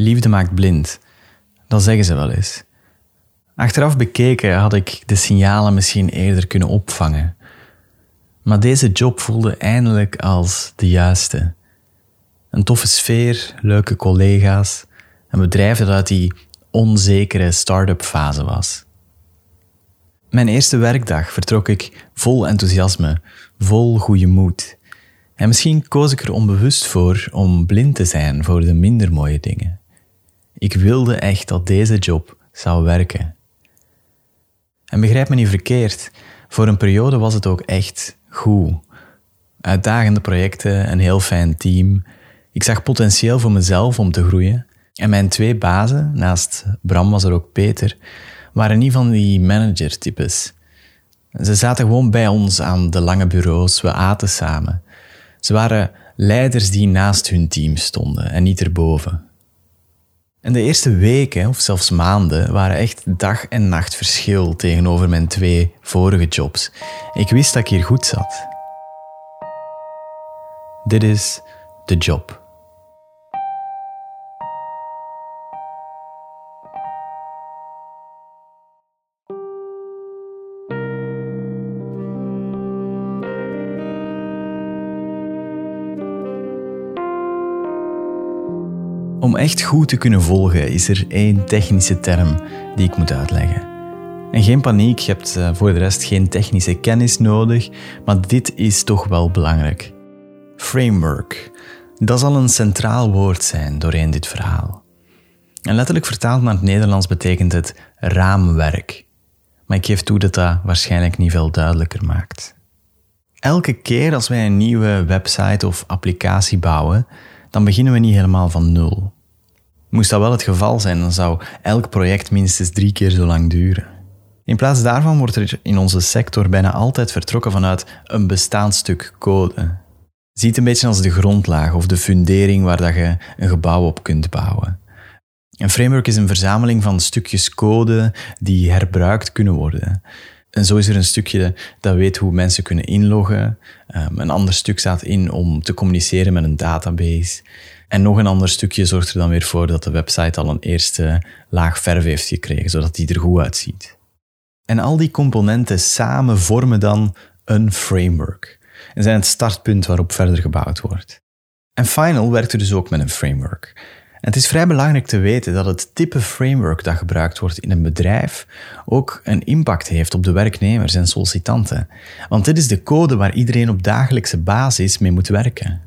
Liefde maakt blind. Dat zeggen ze wel eens. Achteraf bekeken had ik de signalen misschien eerder kunnen opvangen. Maar deze job voelde eindelijk als de juiste. Een toffe sfeer, leuke collega's, een bedrijf dat uit die onzekere start-up fase was. Mijn eerste werkdag vertrok ik vol enthousiasme, vol goede moed. En misschien koos ik er onbewust voor om blind te zijn voor de minder mooie dingen. Ik wilde echt dat deze job zou werken. En begrijp me niet verkeerd, voor een periode was het ook echt goed. Uitdagende projecten, een heel fijn team. Ik zag potentieel voor mezelf om te groeien. En mijn twee bazen, naast Bram was er ook Peter, waren niet van die manager-types. Ze zaten gewoon bij ons aan de lange bureaus, we aten samen. Ze waren leiders die naast hun team stonden en niet erboven. En de eerste weken, of zelfs maanden, waren echt dag en nacht verschil tegenover mijn twee vorige jobs. Ik wist dat ik hier goed zat. Dit is de job. Om echt goed te kunnen volgen is er één technische term die ik moet uitleggen. En geen paniek, je hebt eh, voor de rest geen technische kennis nodig, maar dit is toch wel belangrijk. Framework. Dat zal een centraal woord zijn doorheen dit verhaal. En letterlijk vertaald naar het Nederlands betekent het raamwerk. Maar ik geef toe dat dat waarschijnlijk niet veel duidelijker maakt. Elke keer als wij een nieuwe website of applicatie bouwen, dan beginnen we niet helemaal van nul. Moest dat wel het geval zijn, dan zou elk project minstens drie keer zo lang duren. In plaats daarvan wordt er in onze sector bijna altijd vertrokken vanuit een bestaand stuk code. Ziet een beetje als de grondlaag of de fundering waar dat je een gebouw op kunt bouwen. Een framework is een verzameling van stukjes code die herbruikt kunnen worden. En zo is er een stukje dat weet hoe mensen kunnen inloggen. Ehm, een ander stuk staat in om te communiceren met een database. En nog een ander stukje zorgt er dan weer voor dat de website al een eerste laag verf heeft gekregen, zodat die er goed uitziet. En al die componenten samen vormen dan een framework en zijn het startpunt waarop verder gebouwd wordt. En Final werkt er dus ook met een framework. En het is vrij belangrijk te weten dat het type framework dat gebruikt wordt in een bedrijf ook een impact heeft op de werknemers en sollicitanten. Want dit is de code waar iedereen op dagelijkse basis mee moet werken.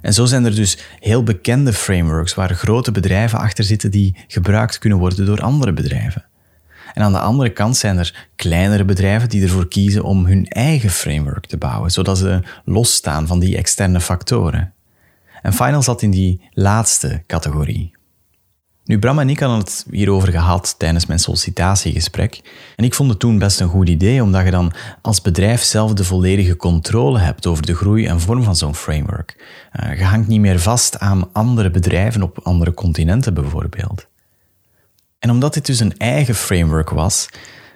En zo zijn er dus heel bekende frameworks waar grote bedrijven achter zitten die gebruikt kunnen worden door andere bedrijven. En aan de andere kant zijn er kleinere bedrijven die ervoor kiezen om hun eigen framework te bouwen, zodat ze losstaan van die externe factoren. En Final zat in die laatste categorie. Nu, Bram en ik hadden het hierover gehad tijdens mijn sollicitatiegesprek. En ik vond het toen best een goed idee, omdat je dan als bedrijf zelf de volledige controle hebt over de groei en vorm van zo'n framework. Uh, je hangt niet meer vast aan andere bedrijven op andere continenten bijvoorbeeld. En omdat dit dus een eigen framework was,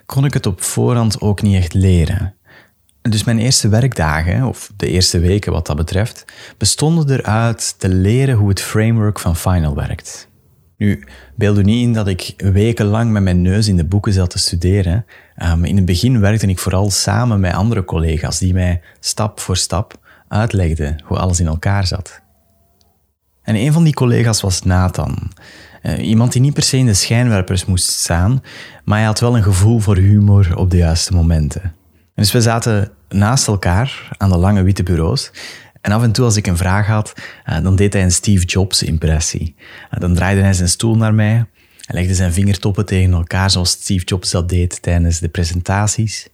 kon ik het op voorhand ook niet echt leren. Dus mijn eerste werkdagen, of de eerste weken wat dat betreft, bestonden eruit te leren hoe het framework van Final werkt. Nu, beeld u niet in dat ik wekenlang met mijn neus in de boeken zat te studeren. Um, in het begin werkte ik vooral samen met andere collega's die mij stap voor stap uitlegden hoe alles in elkaar zat. En een van die collega's was Nathan. Uh, iemand die niet per se in de schijnwerpers moest staan, maar hij had wel een gevoel voor humor op de juiste momenten. En dus we zaten naast elkaar aan de lange witte bureaus en af en toe als ik een vraag had, uh, dan deed hij een Steve Jobs impressie. Uh, dan draaide hij zijn stoel naar mij en legde zijn vingertoppen tegen elkaar zoals Steve Jobs dat deed tijdens de presentaties.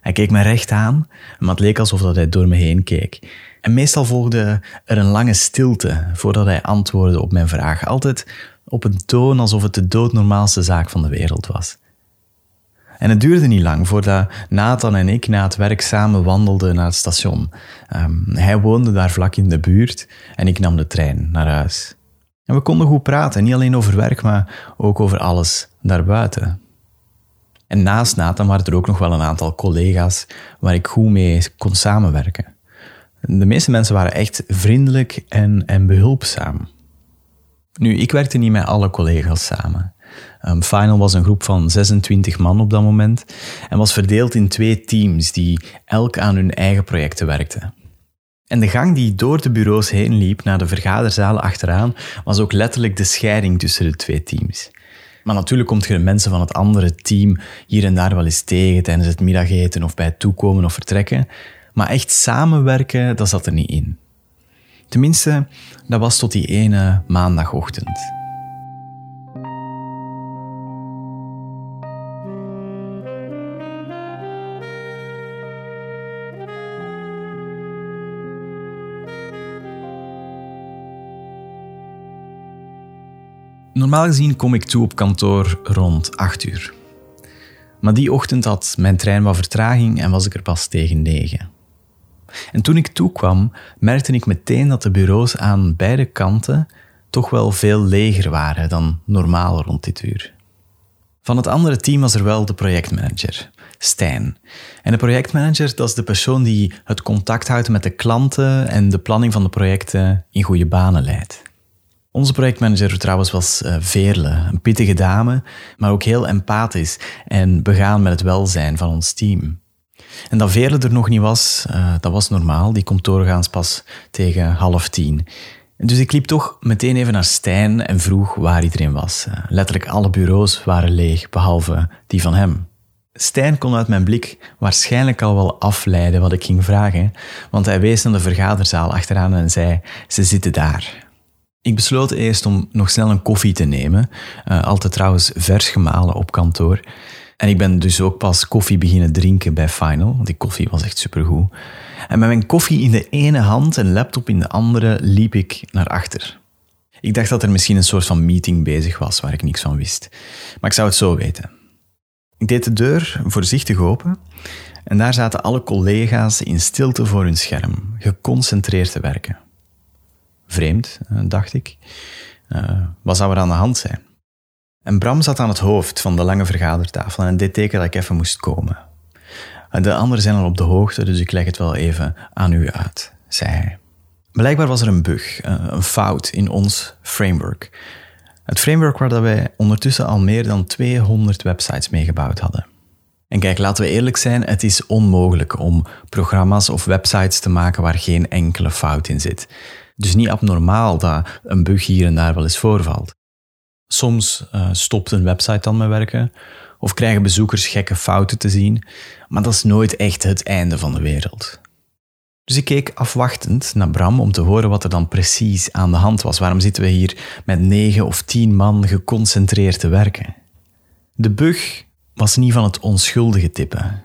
Hij keek me recht aan, maar het leek alsof dat hij door me heen keek. En meestal volgde er een lange stilte voordat hij antwoordde op mijn vraag. Altijd op een toon alsof het de doodnormaalste zaak van de wereld was. En het duurde niet lang voordat Nathan en ik na het werk samen wandelden naar het station. Ehm, hij woonde daar vlak in de buurt en ik nam de trein naar huis. En we konden goed praten, niet alleen over werk, maar ook over alles daarbuiten. En naast Nathan waren er ook nog wel een aantal collega's waar ik goed mee kon samenwerken. De meeste mensen waren echt vriendelijk en, en behulpzaam. Nu, ik werkte niet met alle collega's samen. Um, Final was een groep van 26 man op dat moment en was verdeeld in twee teams die elk aan hun eigen projecten werkten. En de gang die door de bureaus heen liep naar de vergaderzalen achteraan was ook letterlijk de scheiding tussen de twee teams. Maar natuurlijk komt je de mensen van het andere team hier en daar wel eens tegen tijdens het middageten of bij het toekomen of vertrekken. Maar echt samenwerken, dat zat er niet in. Tenminste, dat was tot die ene maandagochtend. Normaal gezien kom ik toe op kantoor rond 8 uur. Maar die ochtend had mijn trein wat vertraging en was ik er pas tegen 9. En toen ik toekwam, merkte ik meteen dat de bureaus aan beide kanten toch wel veel leger waren dan normaal rond dit uur. Van het andere team was er wel de projectmanager, Stijn. En de projectmanager dat is de persoon die het contact houdt met de klanten en de planning van de projecten in goede banen leidt. Onze projectmanager trouwens was uh, Veerle, een pittige dame, maar ook heel empathisch en begaan met het welzijn van ons team. En dat Veerle er nog niet was, uh, dat was normaal. Die komt doorgaans pas tegen half tien. Dus ik liep toch meteen even naar Stijn en vroeg waar iedereen was. Uh, letterlijk alle bureaus waren leeg, behalve die van hem. Stijn kon uit mijn blik waarschijnlijk al wel afleiden wat ik ging vragen, want hij wees naar de vergaderzaal achteraan en zei: Ze zitten daar. Ik besloot eerst om nog snel een koffie te nemen, uh, altijd trouwens vers gemalen op kantoor. En ik ben dus ook pas koffie beginnen drinken bij Final, want die koffie was echt supergoed. En met mijn koffie in de ene hand en laptop in de andere liep ik naar achter. Ik dacht dat er misschien een soort van meeting bezig was waar ik niks van wist. Maar ik zou het zo weten. Ik deed de deur voorzichtig open en daar zaten alle collega's in stilte voor hun scherm, geconcentreerd te werken. Vreemd, eh, dacht ik. Uh, wat zou er aan de hand zijn? En Bram zat aan het hoofd van de lange vergadertafel en dit teken dat ik even moest komen. De anderen zijn al op de hoogte, dus ik leg het wel even aan u uit, zei hij. Blijkbaar was er een bug, eh, een fout in ons framework. Het framework waar wij ondertussen al meer dan 200 websites mee gebouwd hadden. En kijk, laten we eerlijk zijn, het is onmogelijk om programma's of websites te maken waar geen enkele fout in zit. Dus niet abnormaal dat een bug hier en daar wel eens voorvalt. Soms uh, stopt een website dan met werken, of krijgen bezoekers gekke fouten te zien, maar dat is nooit echt het einde van de wereld. Dus ik keek afwachtend naar Bram om te horen wat er dan precies aan de hand was. Waarom zitten we hier met negen of tien man geconcentreerd te werken? De bug was niet van het onschuldige tippen.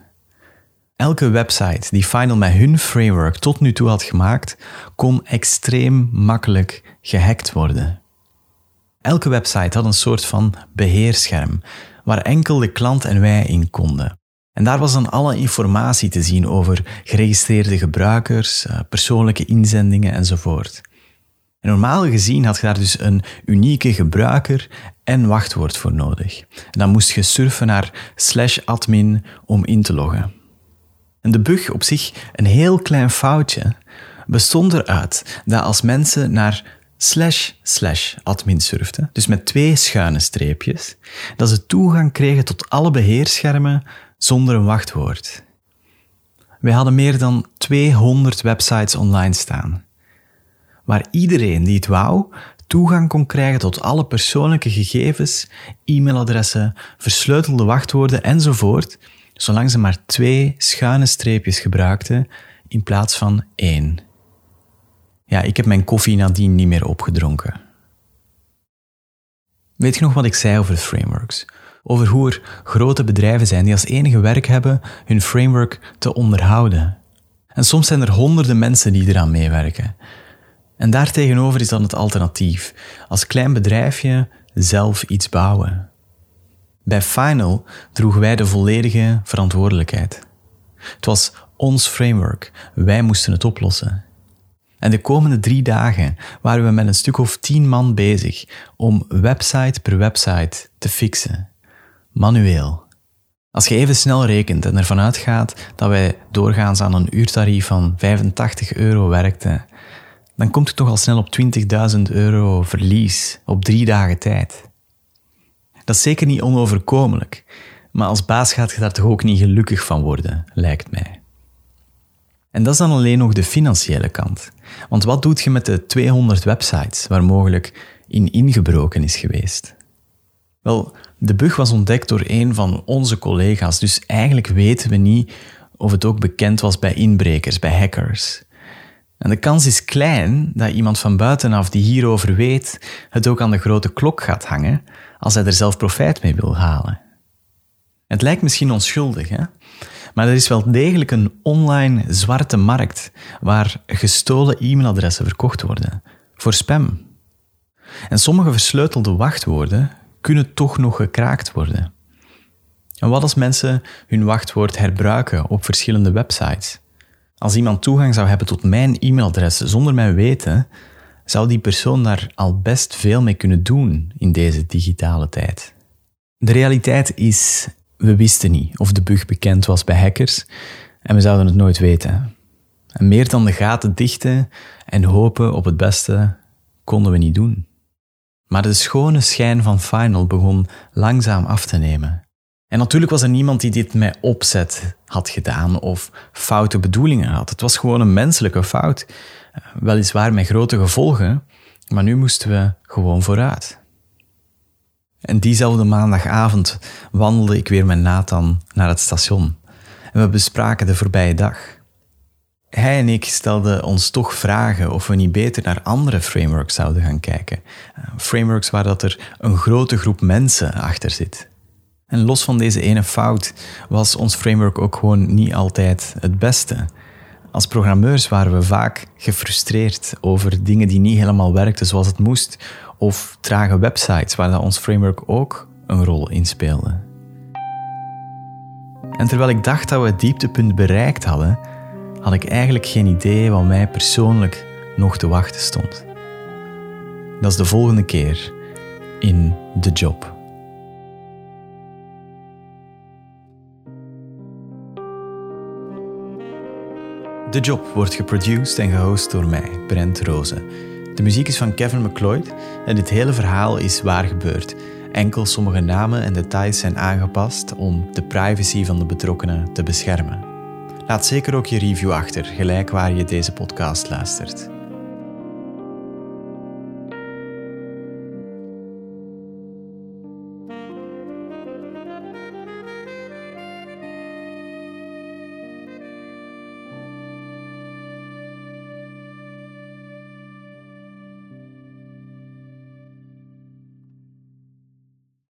Elke website die Final met hun framework tot nu toe had gemaakt, kon extreem makkelijk gehackt worden. Elke website had een soort van beheerscherm waar enkel de klant en wij in konden. En daar was dan alle informatie te zien over geregistreerde gebruikers, eh, persoonlijke inzendingen enzovoort. En normaal gezien had je daar dus een unieke gebruiker en wachtwoord voor nodig. En dan moest je surfen naar slash admin om in te loggen. En de bug op zich, een heel klein foutje, bestond eruit dat als mensen naar slash slash admin surften, dus met twee schuine streepjes, dat ze toegang kregen tot alle beheerschermen zonder een wachtwoord. Wij hadden meer dan 200 websites online staan, waar iedereen die het wou toegang kon krijgen tot alle persoonlijke gegevens, e-mailadressen, versleutelde wachtwoorden enzovoort, zolang ze maar twee schuine streepjes gebruikten in plaats van één. Ja, ik heb mijn koffie nadien niet meer opgedronken. Weet je nog wat ik zei over frameworks? Over hoe er grote bedrijven zijn die als enige werk hebben hun framework te onderhouden. En soms zijn er honderden mensen die eraan meewerken. En daartegenover is dan het alternatief. Als klein bedrijfje zelf iets bouwen. Bij Final droegen wij de volledige verantwoordelijkheid. Het was ons framework. Wij moesten het oplossen. En de komende drie dagen waren we met een stuk of tien man bezig om website per website te fixen. Manueel. Als je even snel rekent en ervan uitgaat dat wij doorgaans aan een uurtarief van 85 euro werkten, dan komt het toch al snel op 20.000 euro verlies op drie dagen tijd. Dat is zeker niet onoverkomelijk, maar als baas gaat je daar toch ook niet gelukkig van worden, lijkt mij. En dat is dan alleen nog de financiële kant. Want wat doet je met de 200 websites waar mogelijk in ingebroken is geweest? Wel, de bug was ontdekt door een van onze collega's, dus eigenlijk weten we niet of het ook bekend was bij inbrekers, bij hackers. En de kans is klein dat iemand van buitenaf die hierover weet, het ook aan de grote klok gaat hangen als hij er zelf profijt mee wil halen. Het lijkt misschien onschuldig, hè? maar er is wel degelijk een online zwarte markt waar gestolen e-mailadressen verkocht worden voor spam. En sommige versleutelde wachtwoorden kunnen toch nog gekraakt worden. En wat als mensen hun wachtwoord herbruiken op verschillende websites? Als iemand toegang zou hebben tot mijn e-mailadres zonder mijn weten, zou die persoon daar al best veel mee kunnen doen in deze digitale tijd. De realiteit is, we wisten niet of de bug bekend was bij hackers en we zouden het nooit weten. En meer dan de gaten dichten en hopen op het beste konden we niet doen. Maar de schone schijn van Final begon langzaam af te nemen. En natuurlijk was er niemand die dit met opzet had gedaan of foute bedoelingen had. Het was gewoon een menselijke fout. Weliswaar met grote gevolgen, maar nu moesten we gewoon vooruit. En diezelfde maandagavond wandelde ik weer met Nathan naar het station. En we bespraken de voorbije dag. Hij en ik stelden ons toch vragen of we niet beter naar andere frameworks zouden gaan kijken. Frameworks waar dat er een grote groep mensen achter zit. En los van deze ene fout was ons framework ook gewoon niet altijd het beste. Als programmeurs waren we vaak gefrustreerd over dingen die niet helemaal werkten zoals het moest, of trage websites waar dat ons framework ook een rol in speelde. En terwijl ik dacht dat we het dieptepunt bereikt hadden, had ik eigenlijk geen idee wat mij persoonlijk nog te wachten stond. Dat is de volgende keer in The Job. The Job wordt geproduced en gehost door mij, Brent Rozen. De muziek is van Kevin McLeod en dit hele verhaal is waar gebeurd. Enkel sommige namen en details zijn aangepast om de privacy van de betrokkenen te beschermen. Laat zeker ook je review achter, gelijk waar je deze podcast luistert.